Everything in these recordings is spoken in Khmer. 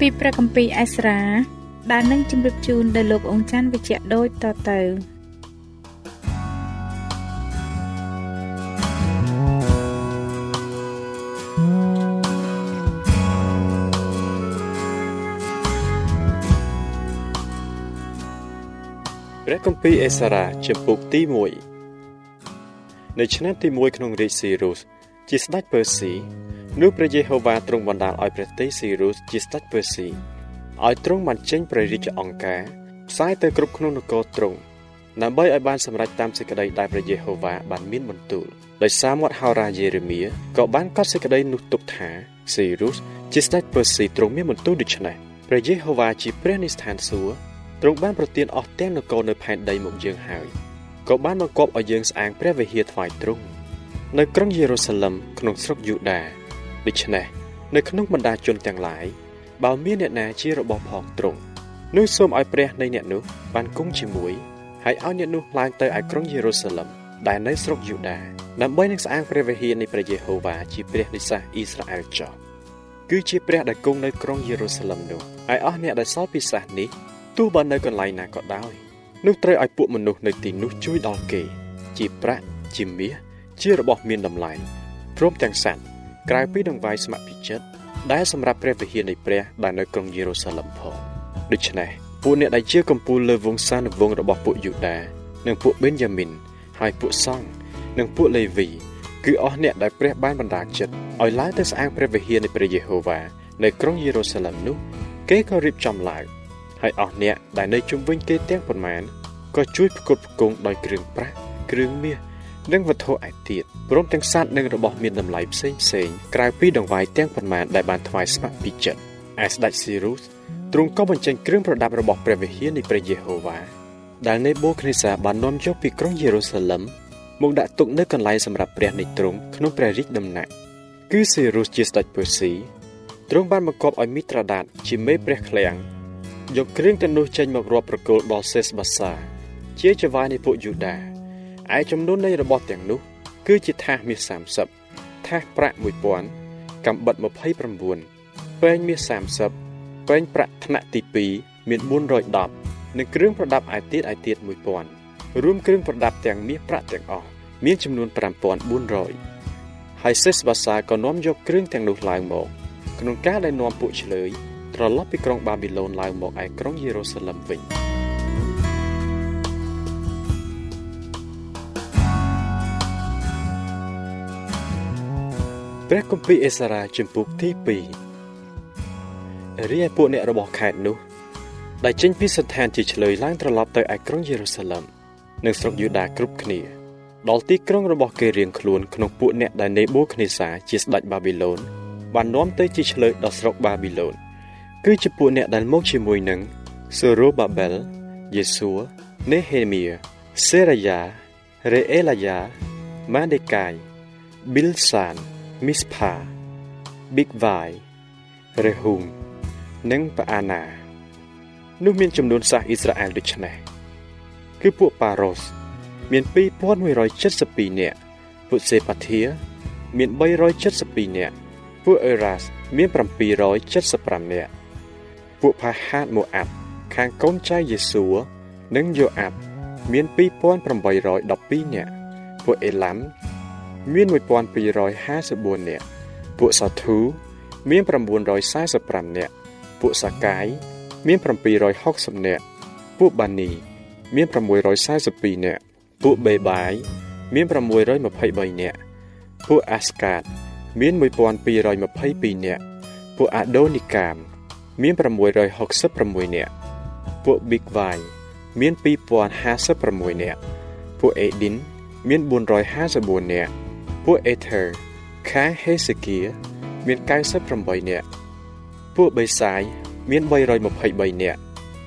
ពីព្រះគម្ពីរអេស្រាដែលនឹងជម្រាបជូនដល់លោកអង្ចាន់វិជ្ជៈដូចតទៅព្រះគម្ពីរអេសារ៉ាចំពុកទី1នៅឆ្នាំទី1ក្នុងរាជស៊ីរុស ជាស្ដេចពើស៊ីនោះព្រះយេហូវ៉ាទ្រង់បណ្ដាលឲ្យព្រះតេស៊ីរុសជាស្ដេចពើស៊ីឲ្យទ្រង់បានចេញព្រះរាជអង្គការផ្សាយទៅគ្រប់ក្នុងនគរទ្រង់ដើម្បីឲ្យបានសម្រេចតាមសេចក្តីដែលព្រះយេហូវ៉ាបានមានបន្ទូលដោយសារមាត់ហោរាយេរេមៀក៏បានកត់សេចក្តីនោះទុកថាស៊ីរុសជាស្ដេចពើស៊ីទ្រង់មានបន្ទូលដូច្នេះព្រះយេហូវ៉ាជាព្រះនៃស្ថានសួគ៌ទ្រង់បានប្រទានអស់ទាំងនគរនៅផែនដីមកយើងហើយក៏បានបង្គាប់ឲ្យយើងស្អាងព្រះវិហារថ្វាយទ្រង់ នៅក្រុងយេរូសាឡឹមក្នុងស្រុកយូដាដូច្នេះនៅក្នុងបណ្ដាជនទាំងឡាយបើមានអ្នកណាជារបស់ផងទ្រង់នោះសូមឲ្យព្រះនៃអ្នកនោះបានគង់ជាមួយហើយឲ្យអ្នកនោះឡើងទៅឯក្រុងយេរូសាឡឹមដែលនៅស្រុកយូដាដើម្បីនឹងស្អាងព្រះវិហារនៃព្រះយេហូវ៉ាជាព្រះនិសាសអ៊ីស្រាអែលចោះគឺជាព្រះដែលគង់នៅក្រុងយេរូសាឡឹមនោះហើយអស់អ្នកដែលសល់ពីសាសនេះទោះបើនៅកន្លែងណាក៏ដោយនោះត្រូវឲ្យពួកមនុស្សនៅទីនោះជួយដល់គេ ជាប្រាក់ជាមាស ជារបស់មានតម្លៃព្រមទាំងសត្វក្រៅពីដង្វាយស្ម័គ្រពីចិត្តដែលសម្រាប់ព្រះវិហារនៃព្រះដែលនៅក្រុងយេរូសាឡឹមផងដូច្នេះពួកអ្នកដែលជាកំពូលលើវង្សានុវង្សរបស់ពួកយូដានិងពួកបេនយ៉ាមីនហើយពួកសង្ឃនិងពួកលេវីគឺអស់អ្នកដែលព្រះបានបណ្ដាចិត្តឲ្យឡើងទៅស្អាងព្រះវិហារនៃព្រះយេហូវ៉ានៅក្រុងយេរូសាឡឹមនោះគេក៏រៀបចំឡើងហើយអស់អ្នកដែលនៅជុំវិញគេទាំងប៉ុន្មានក៏ជួយផ្គត់ផ្គង់ដោយគ្រឿងប្រាក់គ្រឿងមាស និងវត្ថុឯទៀតព្រមទាំងសត្វនិងរបស់មានតម្លៃផ្សេងផ្សេងក្រៅពីដង្វាយទាំងប៉ុន្មានដែលបានថ្វាយស្ម័គ្រពីចិត្តឯស្ដេចស៊ីរុសទ្រង់ក៏បញ្ចេញគ្រឿងប្រដាប់របស់ព្រះវិហារនៃព្រះយេហូវ៉ាដែលនេបូខនេសាបាននាំយកពីក្រុងយេរូសាឡឹមមកដាក់ទុកនៅកន្លែងសម្រាប់ព្រះនៃទ្រង់ក្នុងព្រះរាជដំណាក់គឺស៊ីរុសជាស្ដេចពឺស៊ីទ្រង់បានបង្គាប់ឲ្យមីត្រាដាតជាមេព្រះឃ្លាំងយកគ្រឿងទាំងនោះចេញមករាប់ប្រគល់ដល់សេសបាសាជាចវាយនៃពួកយូដា ឯចំនួននៃរបស់ទាំងនោះ គឺជាថាសមាស30ថាសប្រាក់1000កំបិត29ពេងមាស30ពេងប្រាក់ថ្នាក់ទី2មាន410និងគ្រឿងប្រដាប់ឯទៀតឯទៀត1000រួមគ្រឿងប្រដាប់ទាំងមាសប្រាក់ទាំងអស់មានចំនួន5400ហើយសេសបាសាក៏នាំយកគ្រឿងទាំងនោះឡើងមកក្នុងការដែលនាំពួកឆ្លើយត្រឡប់ពីក្រុងបាប៊ីឡូនឡើងមកឯក្រុងយេរូសាឡឹមវិញ ព្រះគម្ពីរអេសារ៉ាជំពូកទី2រាយពួកអ្នករបស់ខេត្តនោះដែលចេញពីស្ថានជាឆ្លើយឡើងត្រឡប់ទៅឯក្រុងយេរូសាឡឹមនិងស្រុកយូដាគ្រប់គ្នាដល់ទីក្រុងរបស់គេរៀងខ្លួនក្នុងពួកអ្នកដែលនេបូខនេសាជាស្ដេចបាប៊ីឡូនបាននាំទៅជាឆ្លើយដល់ស្រុកបាប៊ីឡូនគឺជាពួកអ្នកដែលមកជាមួយនឹងសូរ៉ូបាបែលយេស៊ូនេហេមៀសេរាយ៉ារេអេឡាយ៉ាម៉ាដេកាយប៊ីលសាន មីស្ផាប៊ីកវ៉ៃរេហ៊ុងនិងប៉ាអាណានោះមានចំនួនសាសអ៊ីស្រាអែលដូចនេះគឺពួកប៉ារ៉ូសមាន2172នាក់ពួកសេប៉ាធាមាន372នាក់ពួកអេរ៉ាសមាន775នាក់ពួកផាហាតម៉ូអាប់ខាងកូនចៅយេស៊ូនិងយូអាប់មាន2812នាក់ពួកអេឡាំ មាន1254នាក់ពួកសាធូមាន945នាក់ពួកសាកាយមាន760នាក់ពួកបានី មាន642នាក់ពួកបេបាយមាន623នាក់ពួកអាស្កាត មាន1222នាក់ពួកអាដូនីកាម មាន666នាក់ពួកប៊ីកវ៉ៃមាន2056នាក់ពួកអេឌីន មាន454នាក់ ពួកអេធើខាងហេសេគៀមាន98នាក់ពួកបេសាយមាន323នាក់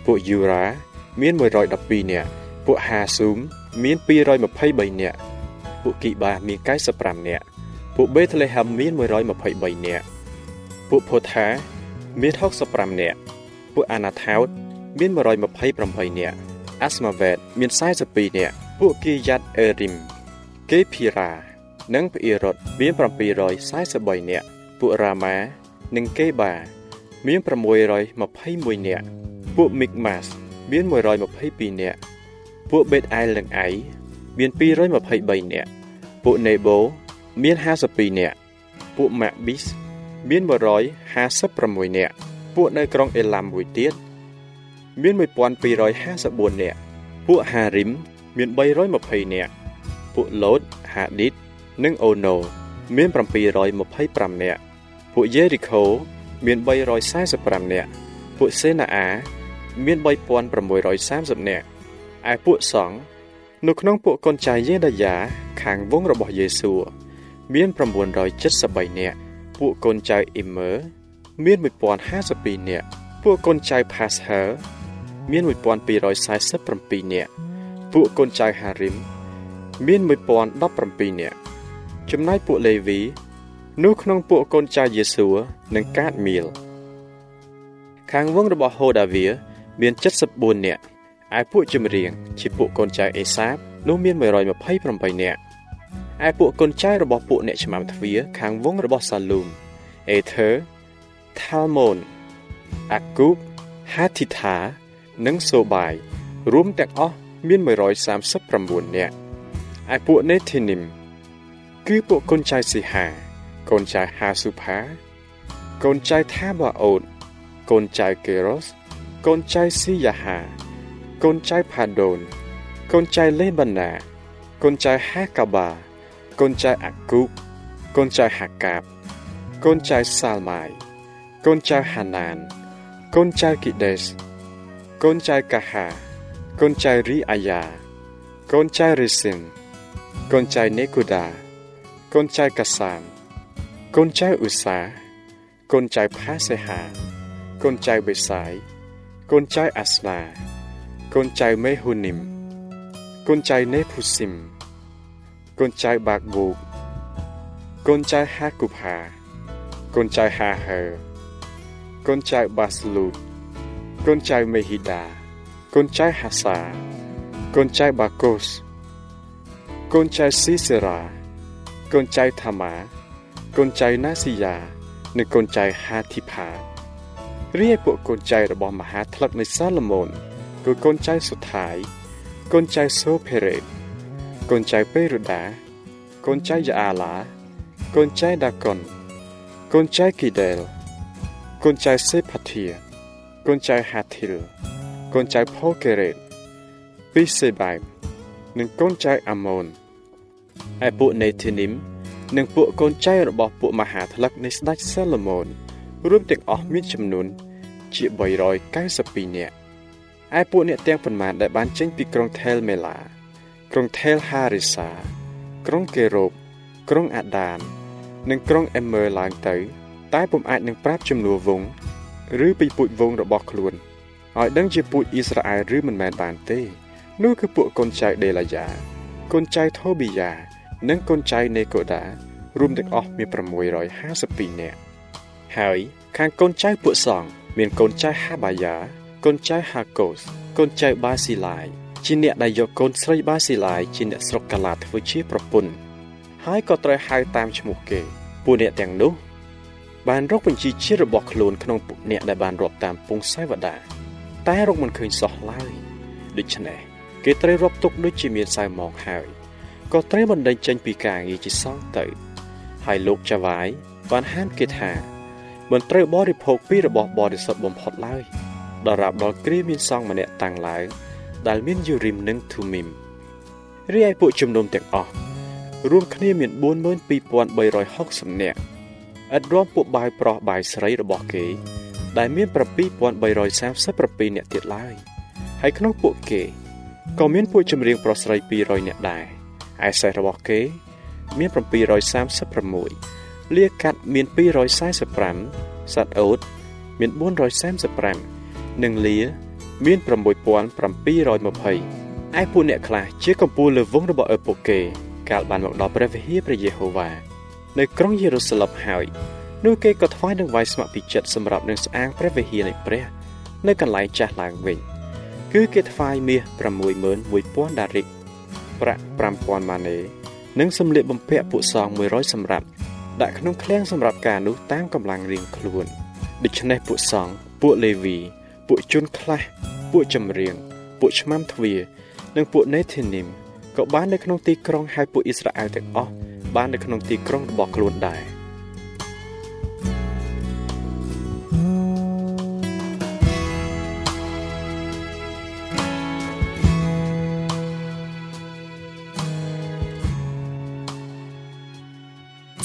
ពួកយូរ៉ាមាន112នាក់ពួកហាស៊ូមមាន223នាក់ពួកគីបាមាន95នាក់ពួកបេតលេហាំមាន123នាក់ពួកផូថាមាន65នាក់ពួកអាណាថោតមាន128នាក់អាស្មាវេតមាន42នាក់ពួកគីយ៉ាត់អេរីមគេភីរ៉ា និងភីរ៉ុតមាន743នាក់ពួករ៉ាម៉ានិងកេបាមាន621នាក់ពួកមីកម៉ាសមាន122នាក់ពួកបេតអែលនិងអៃមាន223នាក់ពួកនេបូមាន52នាក់ពួកម៉ាក់ប៊ីសមាន156នាក់ពួកនៅក្រុងអេឡាំមួយទៀតមាន1254នាក់ពួកហារីមមាន320នាក់ពួកឡូតហាឌីត និងអូណូមាន725នាក់ពួកយេរីខូមាន345នាក់ពួកសេណាអាមាន3630នាក់ឯពួកសង្ឃនៅក្នុងពួកកូនចៅយេដាយ៉ាខាងវងរបស់យេស៊ូមាន973នាក់ពួកកូនចៅអ៊ីមើមាន1052នាក់ពួកកូនចៅផាសហឺមាន1247នាក់ពួកកូនចៅហារីមមាន1017នាក់ ចំណែកពួកលេវីនោះក្នុងពួកកូនចៅយេស៊ូនិងកាតមៀលខាងវងរបស់ហូដាវីមាន74នាក់ឯពួកចម្រៀងជាពួកកូនចៅអេសាបនោះមាន128នាក់ឯពួកកូនចៅរបស់ពួកអ្នកឆ្មាំទ្វារខាងវងរបស់សាលូមអេធើថាល់ម៉ូនអាគូបហាធីថានិងសូបាយរួមទាំងអស់មាន139នាក់ឯពួកនេធីនីម គឺពួកកូនចៅស៊ីហា កូនចៅហាស៊ូផាកូនចៅថាបាអូត កូនចៅកេរ៉ូសកូនចៅស៊ីយ៉ាហា កូនចៅផាដូន កូនចៅលេបាណា កូនចៅហាកាបា កូនចៅអាគូបកូនចៅហាកាប កូនចៅសាល់ម៉ាយកូនចៅហាណាន កូនចៅគីដេស កូនចៅកាហា កូនចៅរីអាយ៉ា កូនចៅរីស៊ីនកូនចៅនេកូដា កូនចៅកាសាមកូនចៅឧសាកូនចៅផាសេហាកូនចៅបេសាយកូនចៅអាស្នាកូនចៅមេហ៊ូនីមកូនចៅនេភូស៊ីមកូនចៅបាក់បូកកូនចៅហាគូផាកូនចៅហាហឺកូនចៅបាស្លូតកូនចៅមេហ៊ីដាកូនចៅហាសាកូនចៅបាកូសកូនចៅស៊ីសេរ៉ា កូនចៅថាម៉ាកូនចៅណាស៊ីយ៉ានិងកូនចៅហាធីផារីឯពួកកូនចៅរបស់មហាថ្លឹកនៃសាឡូមោនគឺកូនចៅសុថាយកូនចៅសូភេរ៉េកូនចៅពេរូដាកូនចៅយ៉ាអាឡាកូនចៅដាកុនកូនចៅគីដែលកូនចៅសេផាធាកូនចៅហាធីលកូនចៅផូកេរ៉េតពីសេបៃនិងកូនចៅអាម៉ូន ឯពួកនេធីនីមនិងពួកកូនចៅរបស់ពួកមហាថ្លឹកនៃស្ដេចសាឡូមោនរួមទាំងអស់មានចំនួន ជា392នាក់ឯពួកអ្នកទាំងប៉ុន្មានដែលបានចេញពីក្រុងថេលមេឡាក្រុងថេលហារីសា ក្រុងកេរ៉ូបក្រុងអាដាននិងក្រុងអេមើឡើងទៅ តែពុំអាចនឹងប្រាប់ចំនួនវងឬពីពូជវងរបស់ខ្លួនឲ្យដឹងជាពូជអ៊ីស្រាអែលឬមិនមែនបានទេនោះគឺពួកកូនចៅដេឡាយ៉ាកូនចៅថូប៊ីយ៉ា និងកូនចៅនេកូដារួមទាំងអស់មាន652នាក់ហើយខាងកូនចៅពួកសង្ឃមានកូនចៅហាបាយ៉ាកូនចៅហាកូសកូនចៅបាស៊ីឡាយជាអ្នកដែលយកកូនស្រីបាស៊ីឡាយជាអ្នកស្រុកកាឡាធ្វើជាប្រពន្ធហើយក៏ត្រូវហៅតាមឈ្មោះគេពួកអ្នកទាំងនោះបានរកបញ្ជីជាតិរបស់ខ្លួនក្នុងពួកអ្នកដែលបានរាប់តាមពងសាវតាតែរកមិនឃើញសោះឡើយដូច្នេះគេត្រូវរាប់ទុកដូចជាមានសៅមកហើយ ក៏ត្រូវបណ្ដេញចេញពីការងារជាសងទៅ ហើយលោកចាវាយបានហាមគេថាមិនត្រូវបរិភោគពីរបស់បរិសុទ្ធបំផុតឡើយដរាបដល់គ្រាមានសង្ឃម្នាក់តាំងឡើងដែលមានយូរីមនិងធូមីមរីឯពួកជំនុំទាំងអស់រួមគ្នាមាន42360នាក់ឥតរួមពួកបាយប្រុសបាយស្រីរបស់គេ ដែលមាន7337នាក់ទៀតឡើយហើយក្នុងពួកគេក៏មានពួកចម្រៀងប្រុសស្រី200នាក់ដែរ ឯសេះរបស់គេ មាន736លាកាត់មាន245សត្វអូតមាន435និងលាមាន6720ឯពួកអ្នកខ្លះជាកំពូលលើវងរបស់ឪពុកគេកាលបានមកដល់ព្រះវិហារព្រះយេហូវ៉ានៅក្រុងយេរូសាឡិមហើយនោះគេក៏ថ្វាយនឹងវាយស្ម័គ្រពីចិត្តសម្រាប់នឹងស្អាងព្រះវិហារនៃព្រះនៅកន្លែងចាស់ឡើងវិញ គឺគេថ្វាយមាស61000ដារិក ប្រាក់5000ម៉ាណេនិងសម្លៀកបំពាក់ពួកសង100សម្រាប់ដាក់ក្នុងឃ្លាំងសម្រាប់ការនោះតាមកម្លាំងរៀងខ្លួនដូច្នេះពួកសង្ឃពួកលេវី ពួកជនខ្លះពួកចម្រៀងពួកឆ្មាំទ្វារនិងពួកនេធីនីមក៏បាននៅក្នុងទីក្រុងហើយពួកអ៊ីស្រាអែលទាំងអស់បាននៅក្នុងទីក្រុងរបស់ខ្លួនដែរ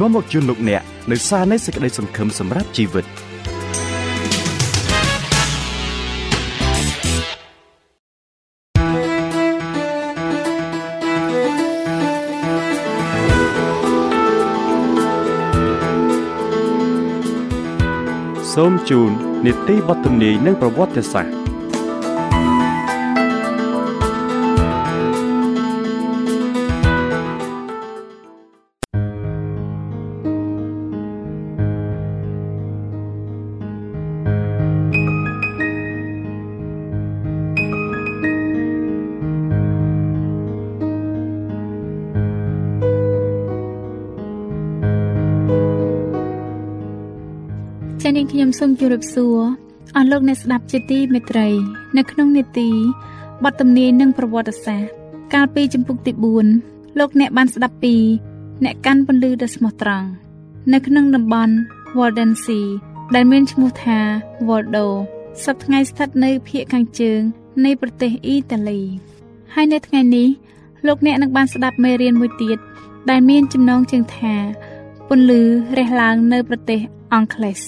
នាំមកជូនលោកអ្នកនៅសារនៃសេចក្តីសង្ឃឹមសម្រាប់ជីវិត។សូមជូននីតិបទទំនាយនិងប្រវត្តិសាស្ត្រ មជម្រាបសួរអស់លោកអ្នកស្ដាប់ជាទីមេត្រី នៅក្នុងនេតិបទទំនាយនិងប្រវត្តិសាស្ត្រកាលពីចំពុកទី4លោកអ្នកបានស្ដាប់ពី អ្នកកាន់ពន្លឺដ៏ស្មោះត្រង់នៅក្នុងតំបន់ Walden Sea ដែលមានឈ្មោះថា Waldo សប្តាហ៍ថ្ងៃស្ថិតនៅភាគខាងជើង នៃប្រទេសអ៊ីតាលី ហើយនៅថ្ងៃនេះលោកអ្នកនឹងបានស្ដាប់មេរៀនមួយទៀតដែលមានចំណងជើងថាពន្លឺរះឡើងនៅប្រទេសអង់គ្លេស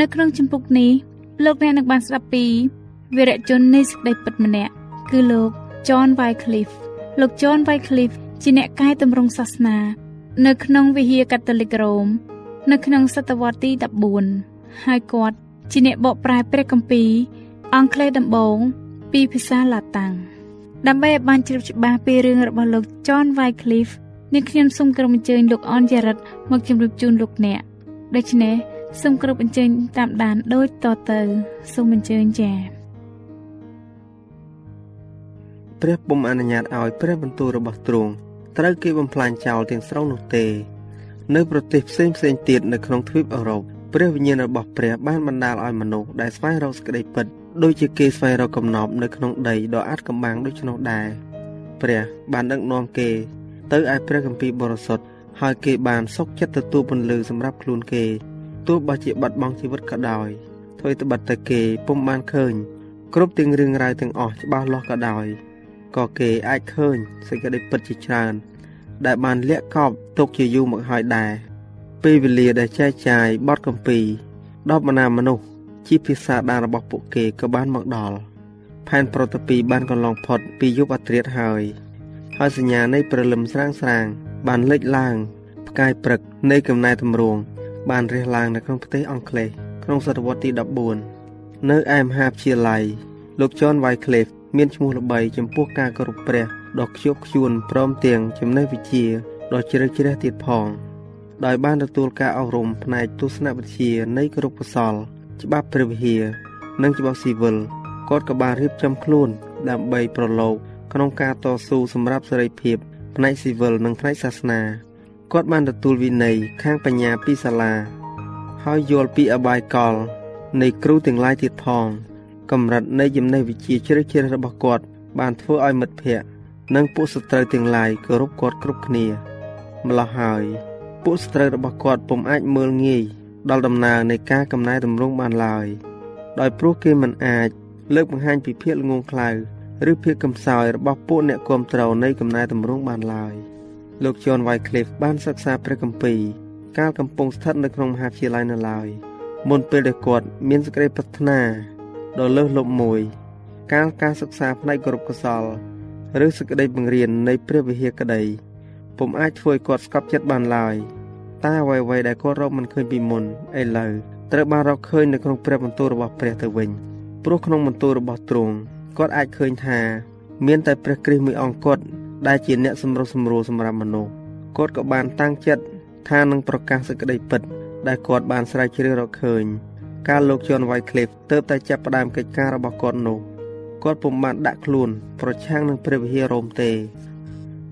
នៅក្នុងចម្ពោះនេះលោកអ្នកនឹងបានស្ដាប់ពីវីរៈជននៃសេចក្តីពិតម្នាក់គឺលោក John Wycliffe លោក John Wycliffe ជាអ្នកកែតម្រង់សាសនា នៅក្នុងវិហារកាតូលិករ៉ូមនៅក្នុងសតវត្សទី14ហើយគាត់ជាអ្នកបកប្រែព្រះគម្ពីរអង់គ្លេសដំបូងពីភាសាឡាតាំងដើម្បីឲ្យបានជ្រាបច្បាស់ពីរឿងរបស់លោក John Wycliffe នាងខ្ញុំសូមក្រុមអញ្ជើញលោកអនយ៉ារិតមកជម្រាបជូនលោកអ្នកដូច្នេះ សូមគ្រប់អញ្ជើញតាមដានដូចតទៅសូមអញ្ជើញចា៎ព្រះពុំអនុញ្ញាតឲ្យព្រះបន្ទូលរបស់ទ្រង់ត្រូវគេបំផ្លាញចោលទាំងស្រុងនោះទេ នៅប្រទេសផ្សេងផ្សេងទៀតនៅក្នុងទ្វីបអឺរ៉ុបព្រះវិញ្ញាណរបស់ព្រះបានបណ្ដាលឲ្យមនុស្សដែលស្វែងរកសេចក្តីពិតដូចជាគេស្វែងរកកំណប់នៅក្នុងដីដ៏អាចកំបាំងដូច្នោះដែរព្រះបានដឹកនាំគេ ទៅឯព្រះគម្ពីរបរិសុទ្ធហើយគេបានសុខចិត្តទទួលពន្លឺសម្រាប់ខ្លួនគេ ទោះបើជាបាត់បង់ជីវិតក៏ដោយធ្វើត្បិតតែគេពុំបានឃើញ គ្រប់ទាំងរឿងរ៉ាវទាំងអស់ច្បាស់លាស់ក៏ដោយក៏គេអាចឃើញសេចក្តីពិតជាច្រើន ដែលបានលាក់កប់ទុកជាយូរមកហើយដែរពេលវេលាដែលចែកចាយបទកម្ពីដល់បណ្ណាមនុស្សជាភាសាដារបស់ពួកគេក៏បានមកដល់ផែនប្រតិពីបានកន្លងផុតពីយុបអត្រាតហើយហើយសញ្ញានៃព្រលឹមស្រាងស្រាងបានលេចឡើងផ្កាយព្រឹកនៃកំណែតម្រង់ បានរះឡើងនៅក្នុងប្រទេសអង់គ្លេសក្នុងសតវត្សទី14នៅឯមហាវិទ្យាល័យលោក John Wycliffe មានឈ្មោះល្បីចំពោះការគោរពព្រះដ៏ខ្ជាប់ខ្ជួនព្រមទាំងចំណេះវិជ្ជាដ៏ជ្រៅជ្រះទៀតផង ដោយបានទទួលការអប់រំផ្នែកទស្សនវិជ្ជានៃគោរពកុសល ច្បាប់ព្រះវិហារនិងច្បាប់ស៊ីវិលគាត់ក៏បានរៀបចំខ្លួនដើម្បីប្រឡូកក្នុងការតស៊ូសម្រាប់សេរីភាពផ្នែកស៊ីវិលនិងផ្នែកសាសនា គាត់បានទទួលវិន័យខាងបញ្ញាពីសាលា ហើយយល់ពីអបាយកល នៃគ្រូទាំងឡាយទៀតផងកម្រិតនៃចំណេះវិជ្ជាជ្រៅជ្រះរបស់គាត់ បានធ្វើឲ្យមិត្តភ័ក្តិនិងពួកសត្រូវទាំងឡាយគោរពគាត់គ្រប់គ្នាម្ល៉េះហើយ ពួកសត្រូវរបស់គាត់ពុំអាចមើលងាយដល់ដំណើរនៃការកំណែតម្រង់បានឡើយដោយព្រោះគេមិនអាច លើកបង្ហាញពីភាពល្ងងខ្លៅឬភាពកំសោយរបស់ពួកអ្នកគ្រប់គ្រងនៃកំណែតម្រង់បានឡើយ លោក John Wycliffe បានសិក្សាព្រះគម្ពីរកាលកំពុងស្ថិតនៅក្នុងមហាវិទ្យាល័យនៅឡើយមុនពេលដែលគាត់មានសេចក្តីប្រាថ្នាដ៏លើសលប់មួយកាលការសិក្សាផ្នែកគរុកុសលឬសេចក្តីបង្រៀននៃព្រះវិហារក្តីពុំអាចធ្វើឲ្យគាត់ស្កប់ចិត្តបានឡើយតែអ្វីៗដែលគាត់រកមិនឃើញពីមុនឥឡូវត្រូវបានរកឃើញនៅក្នុងព្រះបន្ទូលរបស់ព្រះទៅវិញព្រោះក្នុងបន្ទូលរបស់ទ្រង់គាត់អាចឃើញថា មានតែព្រះគ្រីស្ទមួយអង្គគត់ ដែលជាអ្នកសម្រុះសម្រួលសម្រាប់មនុស្សគាត់ក៏បានតាំងចិត្តថានឹងប្រកាសសេចក្តីពិត ដែលគាត់បានស្រាវជ្រាវរកឃើញកាលលោកជន់វ៉ៃឃ្លីបទើបតែចាប់ផ្ដើមកិច្ចការរបស់គាត់នោះគាត់ពុំបានដាក់ខ្លួន ប្រឆាំងនឹងព្រះវិហាររ៉ូមទេ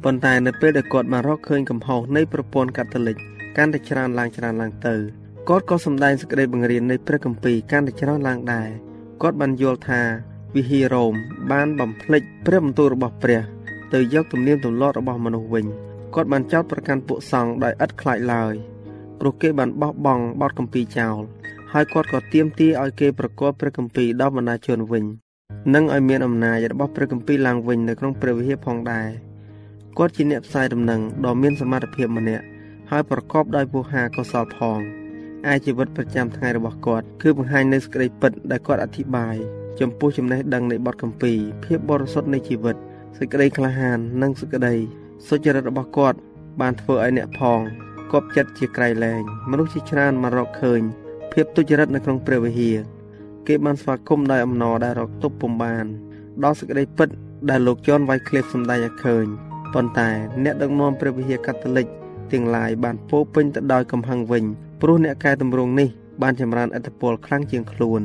ប៉ុន្តែនៅពេលដែលគាត់បានរកឃើញកំហុសនៃប្រព័ន្ធកាតូលិកកាន់តែច្រើនឡើងច្រើនឡើងទៅគាត់ក៏សម្ដែងសេចក្តីបង្រៀននៃព្រះគម្ពីរកាន់តែច្រើនឡើងដែរគាត់បានយល់ថាវិហាររ៉ូមបានបំភ្លេចព្រះបន្ទូលរបស់ព្រះ ទៅយកទំនៀមទម្លាប់របស់មនុស្សវិញគាត់បានចោទប្រកាន់ពួកសង្ឃដោយឥតខ្លាចឡើយព្រោះគេបានបោះបង់បទគម្ពីរចោលហើយគាត់ក៏ទាមទារឲ្យគេប្រកបព្រះគម្ពីរដល់បណ្ដាជនវិញនិងឲ្យមានអំណាចរបស់ព្រះគម្ពីរឡើងវិញនៅក្នុងព្រះវិហារផងដែរគាត់ជាអ្នកផ្សាយដំណឹងដ៏មានសមត្ថភាពម្នាក់ហើយប្រកបដោយពុហាកុសលផងឯជីវិតប្រចាំថ្ងៃរបស់គាត់គឺបង្ហាញនូវសេចក្តីពិតដែលគាត់អធិប្បាយចំពោះចំណេះដឹងនៃបទគម្ពីរភាពបរិសុទ្ធនៃជីវិត សេចក្តីក្លាហាន និងសេចក្តីសុចរិតរបស់គាត់ បានធ្វើឲ្យអ្នកផងគប់ចិត្តជាក្រៃលែងមនុស្សជាច្រើនមករកឃើញ ភាពទុច្ចរិតនៅក្នុងព្រះវិហារគេបានស្វាគមន៍ដោយអំណរដែលរកទប់ពុំបានដល់សេចក្តីពិតដែលលោកជន់វ៉ៃឃ្លីបសម្ដែងឲ្យឃើញប៉ុន្តែអ្នកដឹកនាំព្រះវិហារកាតូលិកទាំងឡាយបានពោពេញទៅដោយកំហឹងវិញព្រោះអ្នកកែតម្រង់នេះបានចម្រើនឥទ្ធិពលខ្លាំងជាងខ្លួន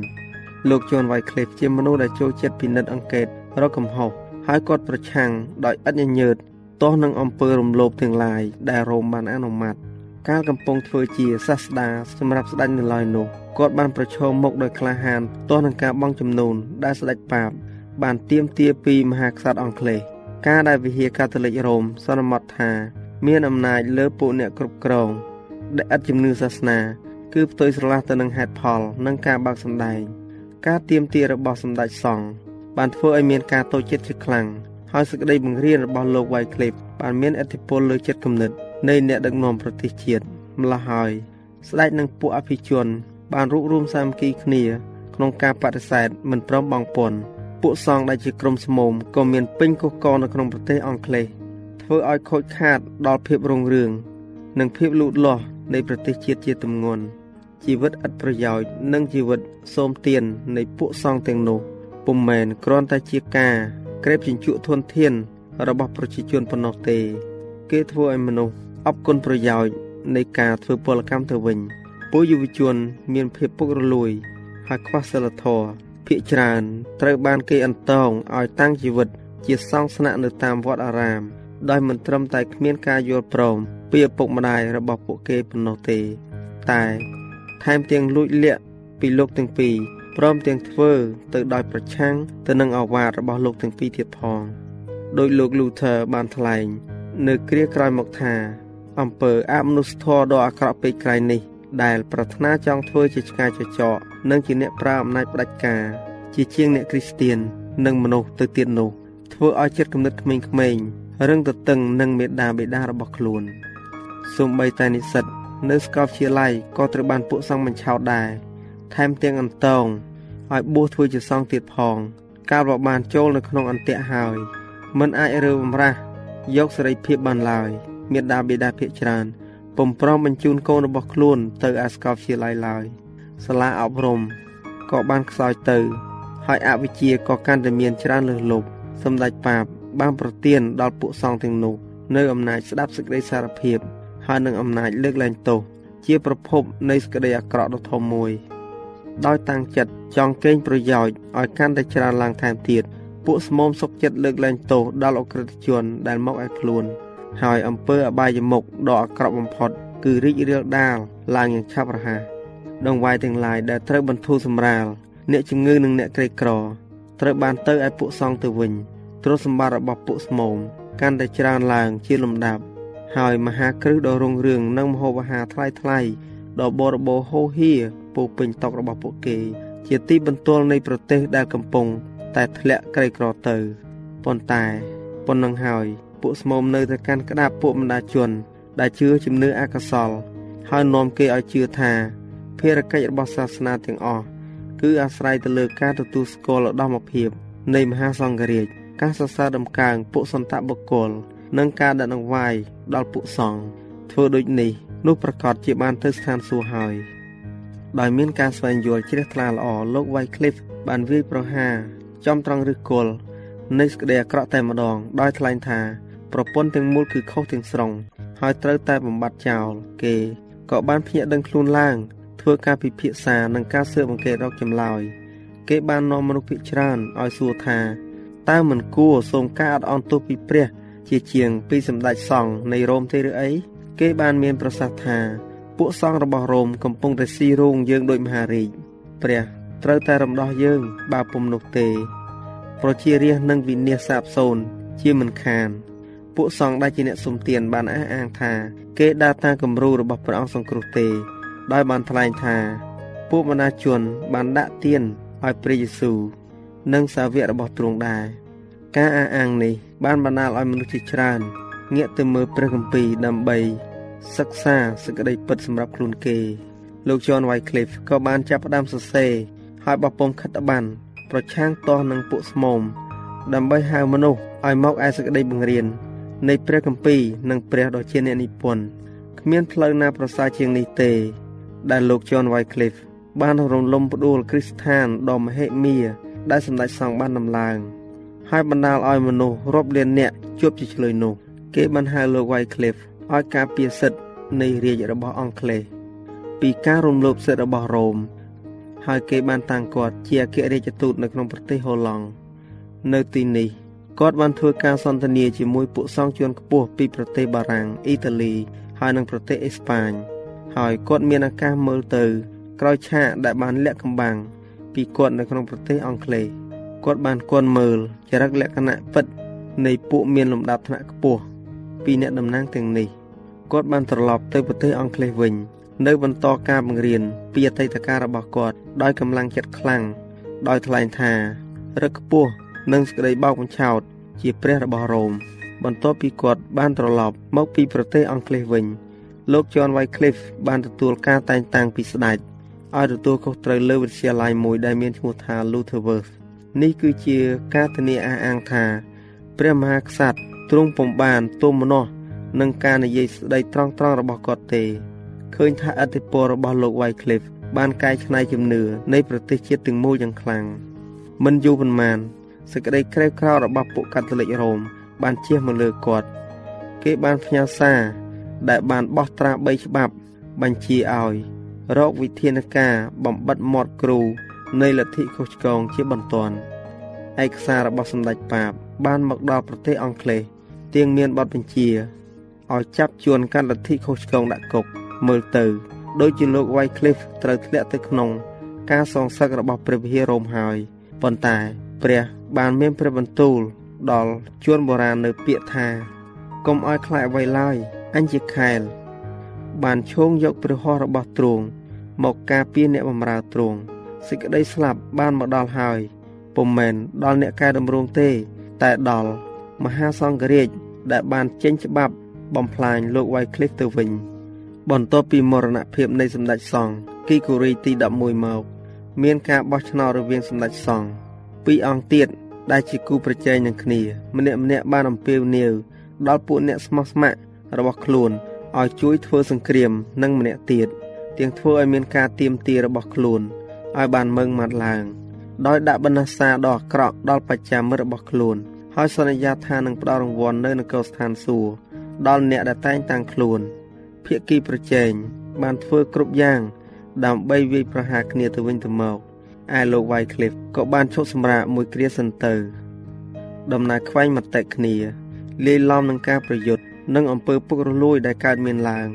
លោកជន់វ៉ៃឃ្លីបជាមនុស្សដែលចូលចិត្តពិនិត្យអង្កេតរកកំហុស ហើយគាត់ប្រឆាំងដោយឥតញញើតទាស់នឹងអំពើរំលោភទាំងឡាយដែលរ៉ូមបានអនុម័តកាលកំពុងធ្វើជាសាស្តាសម្រាប់ស្ដេចនៅឡើយនោះគាត់បានប្រឈមមុខដោយក្លាហានទាស់នឹងការបង់ចំនួនដែលស្ដេចប៉ាបបានទាមទារពីមហាក្សត្រអង់គ្លេសការដែលវិហារកាតូលិករ៉ូមសន្មតថាមានអំណាចលើពួកអ្នកគ្រប់គ្រងដែលឥតជំនឿសាសនា គឺផ្ទុយស្រឡះទៅនឹងហេតុផល និងការបើកសម្ដែងការទៀមទារបស់សម្ដេចសង្ឃ បានធ្វើឲ្យមានការតូចចិត្តជាខ្លាំងហើយសេចក្តីបង្រៀនរបស់លោកវ៉ៃឃ្លីបបានមានឥទ្ធិពលលើចិត្តគំនិតនៃអ្នកដឹកនាំប្រទេសជាតិម្ល៉េះហើយស្ដេចនិងពួកអភិជន បានរួបរวมសាមគ្គីគ្នា ក្នុងការបដិសេធមិនព្រមបង់ពន្ធពួកសង្ឃដែលជាក្រុមស្មូមក៏មានពេញកុះកនៅក្នុងប្រទេសអង់គ្លេសធ្វើឲ្យខូចខាតដល់ភាពរុងរឿងនិងភាពលូតលាស់នៃប្រទេសជាតិជាទម្ងន់ជីវិតឥតប្រយោជន៍និងជីវិតសូមទាននៃពួកសង្ឃទាំងនោះ ពុំមែនគ្រាន់តែជាការក្រេបជញ្ជក់ធនធាន របស់ប្រជាជនប៉ុណ្ណោះទេ គេធ្វើឲ្យមនុស្សអបគុណប្រយោជន៍នៃការធ្វើពលកម្មទៅវិញពួកយុវជន មានភាពពុករលួយហើយខ្វះសិលធម៌ភាកច្រើនត្រូវបានគេអន្តងឲ្យតាំងជីវិត ជាសង្ឃស្នាក់នៅតាមវត្តអារាម ដោយមិនត្រឹមតែគ្មានការយល់ព្រមពីឪពុកម្ដាយរបស់ពួកគេប៉ុណ្ណោះទេ តែថែមទាំងលួចលាក់ពីលោកទាំងពីរ ព្រមទាំងធ្វើទៅដោយប្រឆាំងទៅនឹងអាវាតរបស់លោកទាំងពីរទៀតផងដោយលោក Luther បានថ្លែង នៅគ្រាក្រោយមកថាអំពើអមនុស្សធម៌ដ៏អាក្រក់ពេកក្រៃនេះ ដែល ប្រាថ្នាចង់ធ្វើជាឆ្កាយចចកនិងជាអ្នកប្រើអំណាចផ្ដាច់ការជាជាងអ្នកគ្រីស្ទៀននិងមនុស្សទៅទៀតនោះធ្វើឲ្យចិត្តគំនិតក្មេងៗរឹងទទឹងនឹងមេដាបេដារបស់ខ្លួនសូម្បីតែនិស្សិតនៅសាកលវិទ្យាល័យក៏ត្រូវបានពួកសង្ឃបញ្ឆោតដែរថែមទាំងអន្តង ឲ្យបួសធ្វើជាសង្ឃទៀតផង កាលបើបានចូលនៅក្នុងអន្ទាក់ហើយមិនអាចរើបំរាស់យកសេរីភាពបានឡើយមេដាបេដាភិកច្រើនពុំព្រមបញ្ជូនកូនរបស់ខ្លួន ទៅអាស្កោវិទ្យាល័យឡើយសាលាអប់រំក៏បានខ្សោយទៅ ហើយអវិជ្ជាក៏កាន់តែមានច្រើនលើសលប់សម្ដេចប៉ាបបានប្រទានដល់ពួកសង្ឃទាំងនោះនៅអំណាចស្ដាប់សេចក្តីសារភាពហើយនឹងអំណាចលើកលែងទោសជាប្រភពនៃសេចក្តីអាក្រក់ដ៏ធំមួយ ដោយតាំងចិត្តចង់កេងប្រយោជន៍ឲ្យកាន់តែច្រើនឡើងថែមទៀតពួកស្មុំសុកចិត្តលើកលែងទោសដល់អក្រិតជនដែលមកឲ្យខ្លួន ហើយអំពើអបាយមុខដ៏អាក្រក់បំផុត គឺរីករាលដាលឡើងយ៉ាងឆាប់រហ័សដងវាយទាំងឡាយដែលត្រូវបន្ធូរសម្រាលអ្នកជំងឺនិងអ្នកក្រីក្រត្រូវបានទៅឲ្យពួកសង្ឃទៅវិញទ្រព្យសម្បត្តិរបស់ពួកស្មោមកាន់តែច្រើនឡើងជាលំដាប់ ហើយមហាគ្រឹះដ៏រុងរឿងនិងមហូបអាហារថ្លៃថ្លៃដ៏បរិបូរហូរហៀ ពោពេញតុរបស់ពួកគេ ជាទីបន្ទាល់នៃប្រទេសដែលកំពុង តែធ្លាក់ក្រីក្រទៅប៉ុន្តែប៉ុណ្ណឹងហើយពួកស្មោមនៅតែកាន់ក្តាប់ពួកបណ្ដាជន ដែលជឿជំនឿអកុសល ហើយនាំគេឲ្យជឿថាភារកិច្ចរបស់សាសនាទាំងអស់គឺអាស្រ័យទៅលើការទទួលស្គាល់ឧត្តមភាពនៃមហាសង្ឃរាជការសរសើរដំកើងពួកសន្តបុគ្គលនិងការដាក់នឹងវាយដល់ពួកសង្ឃធ្វើដូចនេះនោះប្រកាសជាបានទៅស្ថានសួគ៌ហើយ ដោយមានការស្វែងយល់ជ្រះថ្លាល្អលោក Wycliffe បានវាយប្រហារចំត្រង់ឫសគល់នៃសេចក្តីអាក្រក់តែម្ដង ដោយថ្លែងថាប្រពន្ធទាំងមូលគឺខុសទាំងស្រុងហើយត្រូវតែបំបត្តិចោលគេក៏បានភ្ញាក់ដឹងខ្លួនឡើង ធ្វើការពិភាក្សានិងការស៊ើបអង្កេតរកចម្លើយគេបាននាំមនុស្សភាគច្រើនឲ្យសួរថាតើមិនគួរសូមការអត់អន់ទោសពីព្រះ ជាជាងពីសម្ដេចសង្ឃនៃរ៉ូមទេឬអីគេបានមានប្រសាសន៍ថា ពួកសង្ឃរបស់រ៉ូមកំពុងតែស៊ីរោងយើងដោយមហារាជព្រះត្រូវតែរំដោះយើងបើពុំនោះទេ ប្រជារាស្ត្រនឹងវិនាសសាបសូន្យជាមិនខាន ពួកសង្ឃដែលជាអ្នកសុំទានបានអះអាងថា គេដើរតាមគំរូរបស់ព្រះអង្គសង្គ្រោះទេ ដោយបានថ្លែងថាពួកមនាជនបានដាក់ទានឲ្យព្រះយេស៊ូវនិងសាវករបស់ទ្រង់ដែរការអះអាងនេះបានបណ្ដាលឲ្យមនុស្សជាច្រើនងាកទៅមើលព្រះគម្ពីរដើម្បី សិក្សាសេចក្តីពិតសម្រាប់ខ្លួនគេ លោក John Wycliffe ក៏បានចាប់ផ្ដើមសរសេរហើយបោះពុំខិតបានប្រឆាំងទាស់នឹងពួកស្មោមដើម្បីហៅមនុស្សឲ្យមកឯសេចក្តីបង្រៀននៃព្រះគម្ពីរនិងព្រះដ៏ជាអ្នកនិពន្ធគ្មានផ្លូវណាប្រសើរជាងនេះទេ ដែលលោក John Wycliffe បានរំលំផ្ដួលគ្រីស្ស្ថានដ៏មហិមាដែលសម្ដេចសង្ឃបានដំឡើងហើយបណ្ដាលឲ្យមនុស្សរាប់លាននាក់ជួបជាឆ្លើយនោះ គេបានហៅលោក Wycliffe ឲ្យការពារសិទ្ធិនៃរាជរបស់អង់គ្លេសពីការរំលោភសិទ្ធិរបស់រ៉ូមហើយគេបានតាំងគាត់ជាអគ្គរដ្ឋទូតនៅក្នុងប្រទេសហូឡង់នៅទីនេះគាត់បានធ្វើការសន្ទនាជាមួយពួកសង្ឃជាន់ខ្ពស់ពីប្រទេសបារាំងអ៊ីតាលីហើយនិងប្រទេសអេស្ប៉ាញហើយគាត់មានឱកាសមើលទៅក្រោយឆាកដែលបានលាក់កំបាំងពីគាត់នៅក្នុងប្រទេសអង់គ្លេសគាត់បានគន់មើលចរិតលក្ខណៈពិតនៃពួកមានលំដាប់ថ្នាក់ខ្ពស់ពីអ្នកតំណាងទាំងនេះ គាត់បានត្រឡប់ទៅប្រទេសអង់គ្លេសវិញ នៅបន្តការបង្រៀនពីអតីតកាលរបស់គាត់ដោយកម្លាំងចិត្តខ្លាំងដោយថ្លែងថារឹកខ្ពស់និងសេចក្តីបោកបញ្ឆោតជាព្រះរបស់រ៉ូមបន្ទាប់ពីគាត់បានត្រឡប់មកពីប្រទេសអង់គ្លេសវិញ លោក John Wycliffe បានទទួលការតែងតាំងពីស្ដេចឲ្យទទួលខុសត្រូវលើវិទ្យាល័យមួយដែលមានឈ្មោះថា Lutherworth នេះគឺជាការធានាអះអាងថា ព្រះមហាក្សត្រទ្រង់ពំបានទុំម្នាស់ នឹងការនិយាយស្ដីត្រង់ៗរបស់គាត់ទេឃើញថាអធិពលរបស់លោក Wycliffe បានកែច្នៃជំនឿនៃប្រទេសជាតិទាំងមូលយ៉ាងខ្លាំងមិនយូរប៉ុន្មានសេចក្តីក្រេវក្រោធរបស់ពួកកាតូលិករ៉ូមបានជះមកលើគាត់ គេបានផ្ញើសារដែលបានបោះត្រា3ច្បាប់បញ្ជាឲ្យរកវិធានការបំបិតមាត់គ្រូនៃលទ្ធិខុសឆ្គងជាបន្ទាន់ឯកសាររបស់សម្ដេចប៉ាបបានមកដល់ប្រទេសអង់គ្លេសទៀងមានបទបញ្ជា ឲ្យចាប់ជួនកាន់លទ្ធិខុសឆ្គងដាក់គុកមើលទៅដូចជាលោក Wycliffe ត្រូវធ្លាក់ទៅក្នុង ការសងសឹករបស់ព្រះវិហាររ៉ូមហើយប៉ុន្តែ ព្រះបានមានព្រះបន្ទូលដល់ជួនបុរាណនៅពាក្យថាកុំឲ្យខ្លាចអ្វីឡើយអញជាខែល បានឈោងយកព្រះហស្ថរបស់ទ្រង់មកការពារអ្នកបម្រើទ្រង់សេចក្តីស្លាប់បានមកដល់ហើយពុំមែនដល់អ្នកកែតម្រង់ទេ តែដល់មហាសង្ឃរាជដែលបានចេញច្បាប់ បំផ្លាញលោក Wycliffe ទៅវិញ បន្ទាប់ពីមរណភាពនៃសម្ដេចសង្ឃគីកូរីទី11មកមានការបោះឆ្នោតរវាងសម្ដេចសង្ឃពីពីរអង្គទៀតដែលជាគូប្រជែងនឹងគ្នា ម្នាក់ម្នាក់បានអំពាវនាវដល់ពួកអ្នកស្មោះស្ម័គ្ររបស់ខ្លួនឲ្យជួយធ្វើសង្គ្រាមនឹងម្នាក់ទៀតទាំងធ្វើឲ្យមានការទៀមទារបស់ខ្លួនឲ្យបានម៉ឺងម៉ាត់ឡើង ដោយដាក់បណ្ណាសាដ៏អាក្រក់ដល់បច្ចាមិត្តរបស់ខ្លួន ហើយសន្យាថានឹងផ្ដល់រង្វាន់នៅនគរស្ថានសួគ៌ ដល់អ្នកដែលតែងតាំងខ្លួនភាគីប្រជែងបានធ្វើគ្រប់យ៉ាង ដើម្បីវាយប្រហារគ្នាទៅវិញទៅមកឯលោក Wycliffe ក៏បានឈប់សម្រាកមួយគ្រាសិនទៅ ដំណើរខ្វែងមតិគ្នាលាយឡំនឹងការប្រយុទ្ធនិងអំពើពុករលួយដែលកើតមានឡើង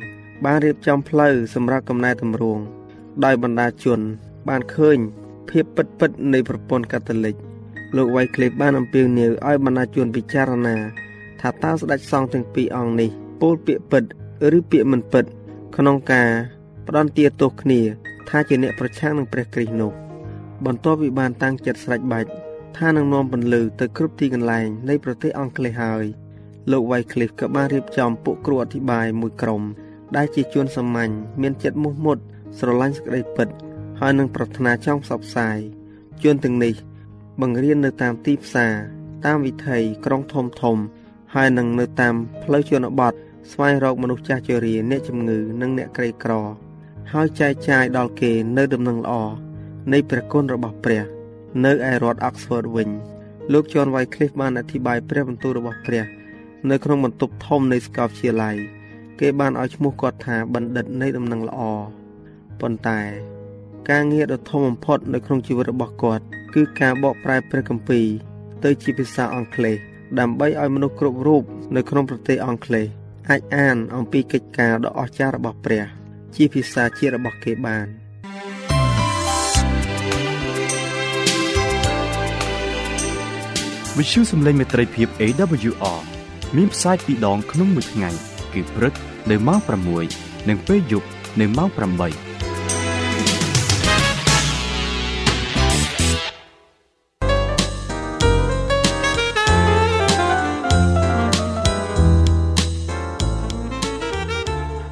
បានរៀបចំផ្លូវសម្រាប់កំណែតម្រង់ដោយបណ្ដាជន បានឃើញ ភាពពិតពិតនៃប្រព័ន្ធកាតូលិកលោក Wycliffe បានអំពាវនាវឲ្យបណ្ដាជនពិចារណា ថាតើស្ដេចសង្ឃទាំងពីរអង្គនេះពោលពាក្យពិតឬពាក្យមិនពិត ក្នុងការផ្ដន់ទាទោសគ្នា ថាជាអ្នកប្រឆាំងនឹងព្រះគ្រីស្ទនោះបន្ទាប់ពីបានតាំងចិត្តស្រេចបាច់ថានឹងនាំពន្លឺទៅគ្រប់ទីកន្លែងនៃប្រទេសអង់គ្លេសហើយលោក Wycliffe ក៏បានរៀបចំពួកគ្រូអធិបាយមួយក្រុម ដែលជាជួនសាមញ្ញមានចិត្តមោះមុតស្រឡាញ់សេចក្តីពិត ហើយនឹងប្រាថ្នាចង់ផ្សព្វផ្សាយជួនទាំងនេះ បង្រៀននៅតាមទីផ្សារតាមវិថីក្រុងធំធំ ហើយនឹងនៅតាមផ្លូវជនបទស្វែងរកមនុស្សចាស់ជរាអ្នកជំងឺនិងអ្នកក្រីក្រ ហើយចែកចាយដល់គេនៅដំណឹងល្អនៃព្រះគុណរបស់ព្រះ នៅឯរដ្ឋ Oxford វិញលោក John Wycliffe បានអធិប្បាយព្រះបន្ទូលរបស់ព្រះ នៅក្នុងបន្ទប់ធំនៃសាកលវិទ្យាល័យគេបានឲ្យឈ្មោះគាត់ថាបណ្ឌិតនៃដំណឹងល្អប៉ុន្តែ ការងារដ៏ធំបំផុតនៅក្នុងជីវិតរបស់គាត់ គឺការបកប្រែព្រះគម្ពីរទៅជាភាសាអង់គ្លេស ដើម្បីឲ្យមនុស្សគ្រប់រូបនៅក្នុងប្រទេសអង់គ្លេសអាចអានអំពីកិច្ចការដ៏អស្ចារ្យរបស់ព្រះ ជាភាសាជាតិរបស់គេបានវិទ្យុសំឡេងមេត្រីភាព AWR មានផ្សាយពីរដងក្នុងមួយថ្ងៃ គឺព្រឹកនៅម៉ោង6និងពេលយប់នៅម៉ោង8